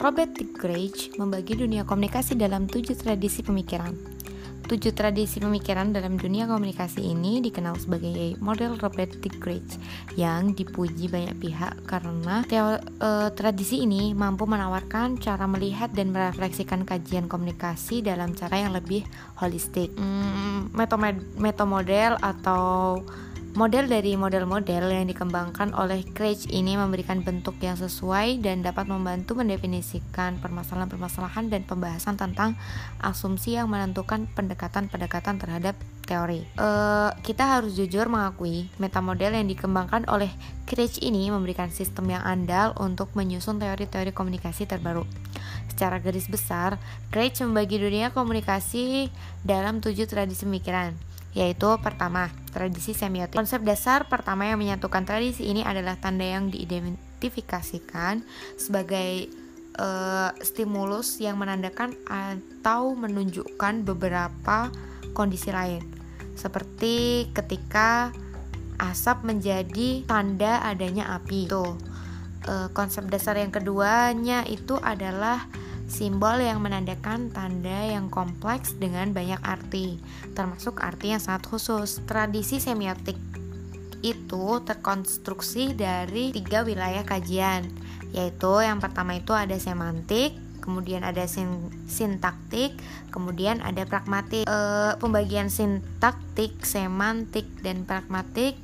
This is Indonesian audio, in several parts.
Robert T. Grage membagi dunia komunikasi dalam tujuh tradisi pemikiran. Tujuh tradisi pemikiran dalam dunia komunikasi ini dikenal sebagai model Robert T. Grage yang dipuji banyak pihak karena teo, e, tradisi ini mampu menawarkan cara melihat dan merefleksikan kajian komunikasi dalam cara yang lebih holistik. Hmm, metomodel atau Model dari model-model yang dikembangkan oleh Craig ini memberikan bentuk yang sesuai dan dapat membantu mendefinisikan permasalahan-permasalahan dan pembahasan tentang asumsi yang menentukan pendekatan-pendekatan terhadap teori. Uh, kita harus jujur mengakui metamodel yang dikembangkan oleh Craig ini memberikan sistem yang andal untuk menyusun teori-teori komunikasi terbaru. Secara garis besar, Craig membagi dunia komunikasi dalam tujuh tradisi pemikiran yaitu pertama, tradisi semiotik. Konsep dasar pertama yang menyatukan tradisi ini adalah tanda yang diidentifikasikan sebagai uh, stimulus yang menandakan atau menunjukkan beberapa kondisi lain. Seperti ketika asap menjadi tanda adanya api. Tuh. Uh, konsep dasar yang keduanya itu adalah simbol yang menandakan tanda yang kompleks dengan banyak arti, termasuk arti yang sangat khusus. Tradisi semiotik itu terkonstruksi dari tiga wilayah kajian, yaitu yang pertama itu ada semantik, kemudian ada sin sintaktik, kemudian ada pragmatik. E, pembagian sintaktik, semantik, dan pragmatik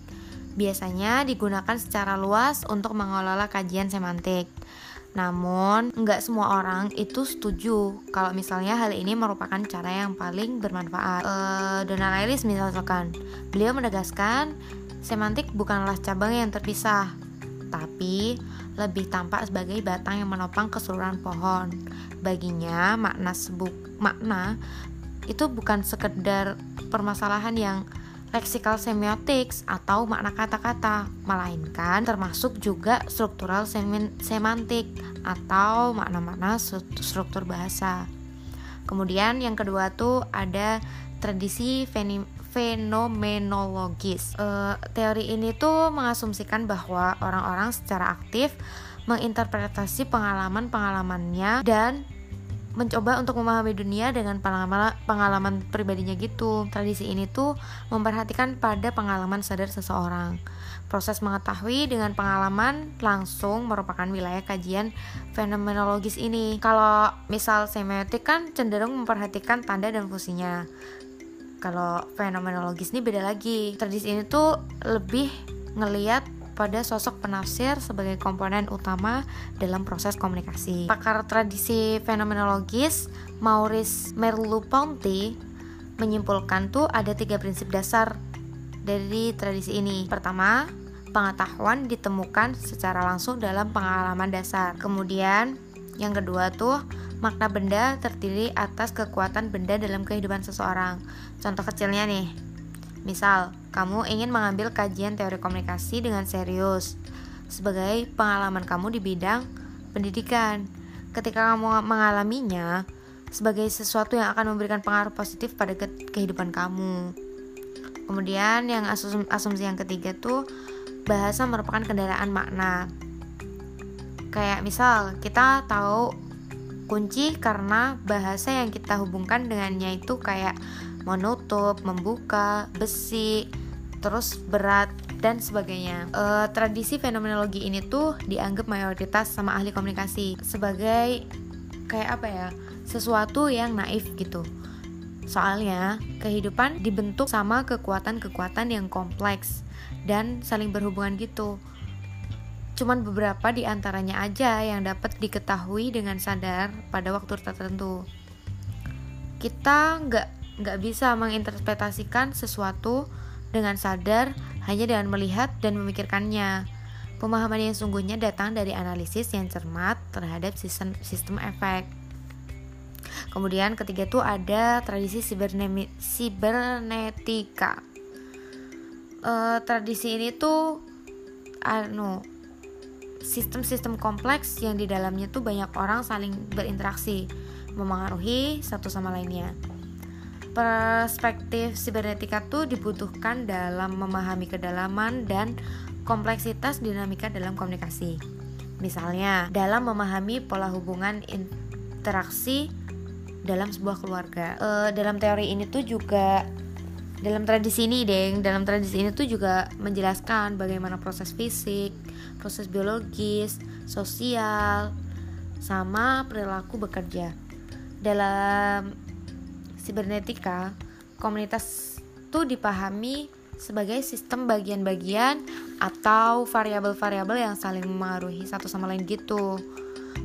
biasanya digunakan secara luas untuk mengelola kajian semantik. Namun, nggak semua orang itu setuju kalau misalnya hal ini merupakan cara yang paling bermanfaat. Uh, Donald Ellis misalkan, beliau menegaskan semantik bukanlah cabang yang terpisah, tapi lebih tampak sebagai batang yang menopang keseluruhan pohon. Baginya, makna sebuk makna itu bukan sekedar permasalahan yang leksikal semiotics atau makna kata-kata, melainkan termasuk juga struktural semantik atau makna-makna struktur bahasa. Kemudian yang kedua tuh ada tradisi fenomenologis. E, teori ini tuh mengasumsikan bahwa orang-orang secara aktif menginterpretasi pengalaman-pengalamannya dan mencoba untuk memahami dunia dengan pengalaman pribadinya gitu. Tradisi ini tuh memperhatikan pada pengalaman sadar seseorang. Proses mengetahui dengan pengalaman langsung merupakan wilayah kajian fenomenologis ini. Kalau misal semiotik kan cenderung memperhatikan tanda dan fungsinya. Kalau fenomenologis ini beda lagi. Tradisi ini tuh lebih ngeliat pada sosok penafsir sebagai komponen utama dalam proses komunikasi. Pakar tradisi fenomenologis Maurice Merleau-Ponty menyimpulkan tuh ada tiga prinsip dasar dari tradisi ini. Pertama, pengetahuan ditemukan secara langsung dalam pengalaman dasar. Kemudian, yang kedua tuh makna benda terdiri atas kekuatan benda dalam kehidupan seseorang. Contoh kecilnya nih, misal kamu ingin mengambil kajian teori komunikasi dengan serius sebagai pengalaman kamu di bidang pendidikan. Ketika kamu mengalaminya sebagai sesuatu yang akan memberikan pengaruh positif pada ke kehidupan kamu. Kemudian yang asum asumsi yang ketiga tuh bahasa merupakan kendaraan makna. Kayak misal kita tahu kunci karena bahasa yang kita hubungkan dengannya itu kayak menutup, membuka, besi, terus berat dan sebagainya. E, tradisi fenomenologi ini tuh dianggap mayoritas sama ahli komunikasi sebagai kayak apa ya? Sesuatu yang naif gitu. Soalnya, kehidupan dibentuk sama kekuatan-kekuatan yang kompleks dan saling berhubungan gitu. Cuman beberapa di antaranya aja yang dapat diketahui dengan sadar pada waktu tertentu. Kita nggak nggak bisa menginterpretasikan sesuatu dengan sadar hanya dengan melihat dan memikirkannya. Pemahaman yang sungguhnya datang dari analisis yang cermat terhadap sistem, sistem efek. Kemudian ketiga tuh ada tradisi sibernetika. E, tradisi ini tuh anu sistem-sistem kompleks yang di dalamnya tuh banyak orang saling berinteraksi, memengaruhi satu sama lainnya perspektif sibernetika tuh dibutuhkan dalam memahami kedalaman dan kompleksitas dinamika dalam komunikasi. Misalnya, dalam memahami pola hubungan interaksi dalam sebuah keluarga. E, dalam teori ini tuh juga dalam tradisi ini, Deng, dalam tradisi ini tuh juga menjelaskan bagaimana proses fisik, proses biologis, sosial, sama perilaku bekerja. Dalam sibernetika, komunitas tuh dipahami sebagai sistem bagian-bagian atau variabel-variabel yang saling mengaruhi satu sama lain gitu.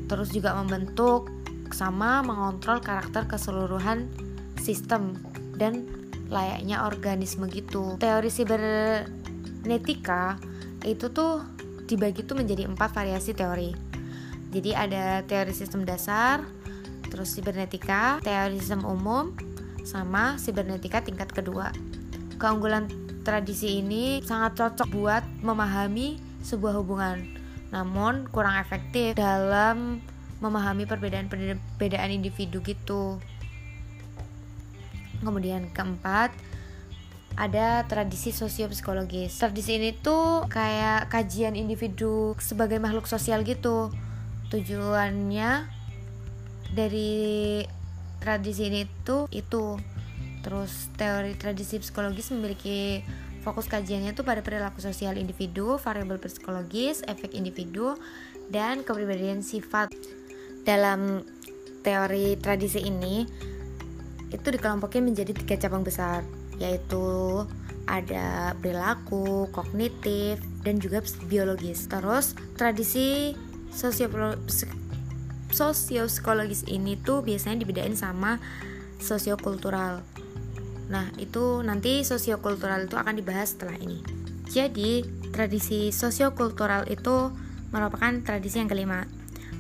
Terus juga membentuk sama mengontrol karakter keseluruhan sistem dan layaknya organisme gitu. Teori sibernetika itu tuh dibagi tuh menjadi empat variasi teori. Jadi ada teori sistem dasar, terus sibernetika, teori sistem umum, sama sibernetika tingkat kedua. Keunggulan tradisi ini sangat cocok buat memahami sebuah hubungan, namun kurang efektif dalam memahami perbedaan-perbedaan individu gitu. Kemudian keempat, ada tradisi sosiopsikologis. Tradisi ini tuh kayak kajian individu sebagai makhluk sosial gitu. Tujuannya dari tradisi ini tuh itu Terus teori tradisi psikologis memiliki fokus kajiannya itu pada perilaku sosial individu, variabel psikologis, efek individu, dan kepribadian sifat. Dalam teori tradisi ini itu dikelompokin menjadi tiga cabang besar, yaitu ada perilaku, kognitif, dan juga biologis. Terus tradisi sosiopsikologis ini tuh biasanya dibedain sama sosiokultural. Nah, itu nanti sosiokultural itu akan dibahas setelah ini. Jadi, tradisi sosiokultural itu merupakan tradisi yang kelima.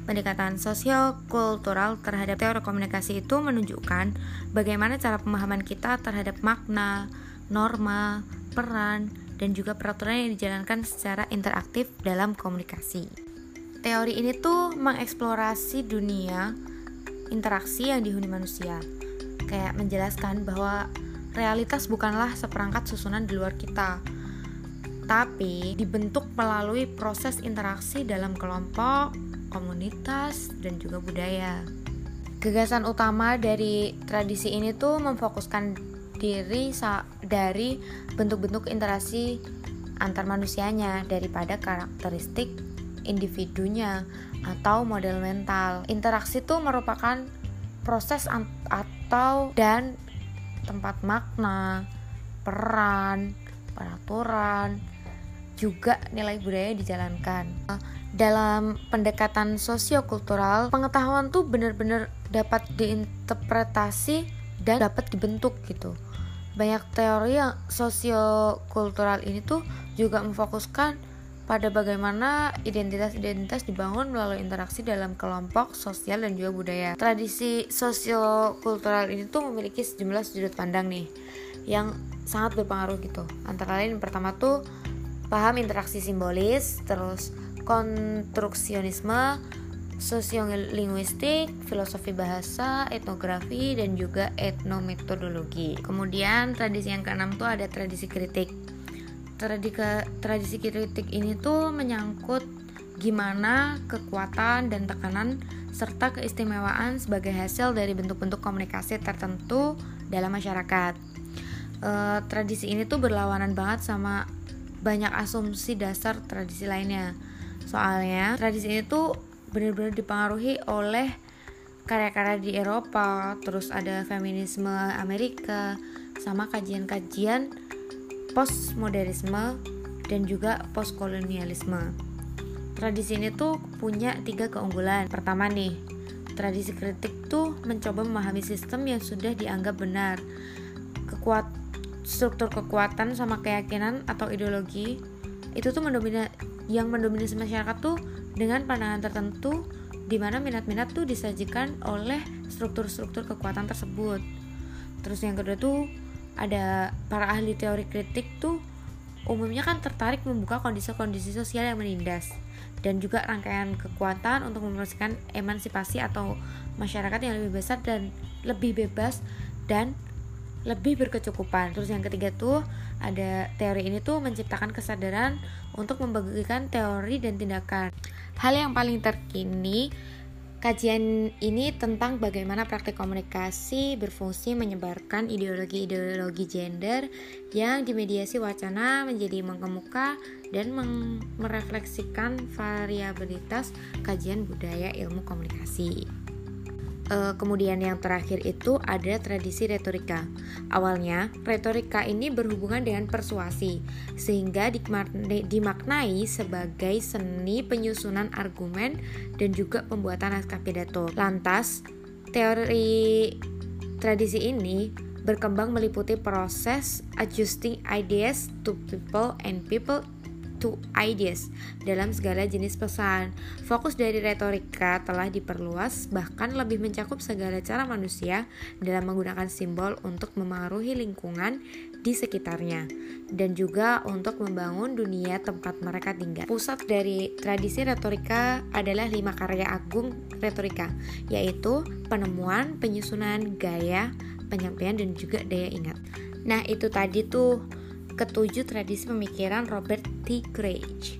Pendekatan sosiokultural terhadap teori komunikasi itu menunjukkan bagaimana cara pemahaman kita terhadap makna, norma, peran, dan juga peraturan yang dijalankan secara interaktif dalam komunikasi. Teori ini tuh mengeksplorasi dunia interaksi yang dihuni manusia. Kayak menjelaskan bahwa realitas bukanlah seperangkat susunan di luar kita, tapi dibentuk melalui proses interaksi dalam kelompok, komunitas, dan juga budaya. Gagasan utama dari tradisi ini tuh memfokuskan diri dari bentuk-bentuk interaksi antar manusianya daripada karakteristik individunya atau model mental. Interaksi itu merupakan proses atau dan tempat makna, peran, peraturan, juga nilai budaya dijalankan. Dalam pendekatan sosiokultural, pengetahuan tuh benar-benar dapat diinterpretasi dan dapat dibentuk gitu. Banyak teori yang sosiokultural ini tuh juga memfokuskan pada bagaimana identitas-identitas dibangun melalui interaksi dalam kelompok sosial dan juga budaya. Tradisi sosiokultural ini tuh memiliki sejumlah sudut pandang nih yang sangat berpengaruh gitu. Antara lain pertama tuh paham interaksi simbolis, terus konstruksionisme, sosiolinguistik, filosofi bahasa, etnografi, dan juga etnometodologi. Kemudian tradisi yang keenam tuh ada tradisi kritik tradisi tradisi kritik ini tuh menyangkut gimana kekuatan dan tekanan serta keistimewaan sebagai hasil dari bentuk-bentuk komunikasi tertentu dalam masyarakat. E, tradisi ini tuh berlawanan banget sama banyak asumsi dasar tradisi lainnya. Soalnya tradisi ini tuh benar-benar dipengaruhi oleh karya-karya di Eropa, terus ada feminisme Amerika, sama kajian-kajian postmodernisme dan juga postkolonialisme. Tradisi ini tuh punya tiga keunggulan. Pertama nih, tradisi kritik tuh mencoba memahami sistem yang sudah dianggap benar. Kekuat struktur kekuatan sama keyakinan atau ideologi itu tuh mendomina yang mendominasi masyarakat tuh dengan pandangan tertentu di mana minat-minat tuh disajikan oleh struktur-struktur kekuatan tersebut. Terus yang kedua tuh ada para ahli teori kritik tuh umumnya kan tertarik membuka kondisi-kondisi sosial yang menindas dan juga rangkaian kekuatan untuk mempromosikan emansipasi atau masyarakat yang lebih besar dan lebih bebas dan lebih berkecukupan. Terus yang ketiga tuh ada teori ini tuh menciptakan kesadaran untuk membagikan teori dan tindakan. Hal yang paling terkini Kajian ini tentang bagaimana praktik komunikasi berfungsi menyebarkan ideologi-ideologi gender yang dimediasi wacana menjadi mengemuka dan merefleksikan variabilitas kajian budaya ilmu komunikasi. E, kemudian yang terakhir itu ada tradisi retorika. Awalnya, retorika ini berhubungan dengan persuasi, sehingga dimaknai sebagai seni penyusunan argumen dan juga pembuatan naskah pidato. Lantas, teori tradisi ini berkembang meliputi proses adjusting ideas to people and people to ideas dalam segala jenis pesan. Fokus dari retorika telah diperluas bahkan lebih mencakup segala cara manusia dalam menggunakan simbol untuk memengaruhi lingkungan di sekitarnya dan juga untuk membangun dunia tempat mereka tinggal. Pusat dari tradisi retorika adalah lima karya agung retorika, yaitu penemuan, penyusunan, gaya, penyampaian dan juga daya ingat. Nah, itu tadi tuh ketujuh tradisi pemikiran Robert T. Craig.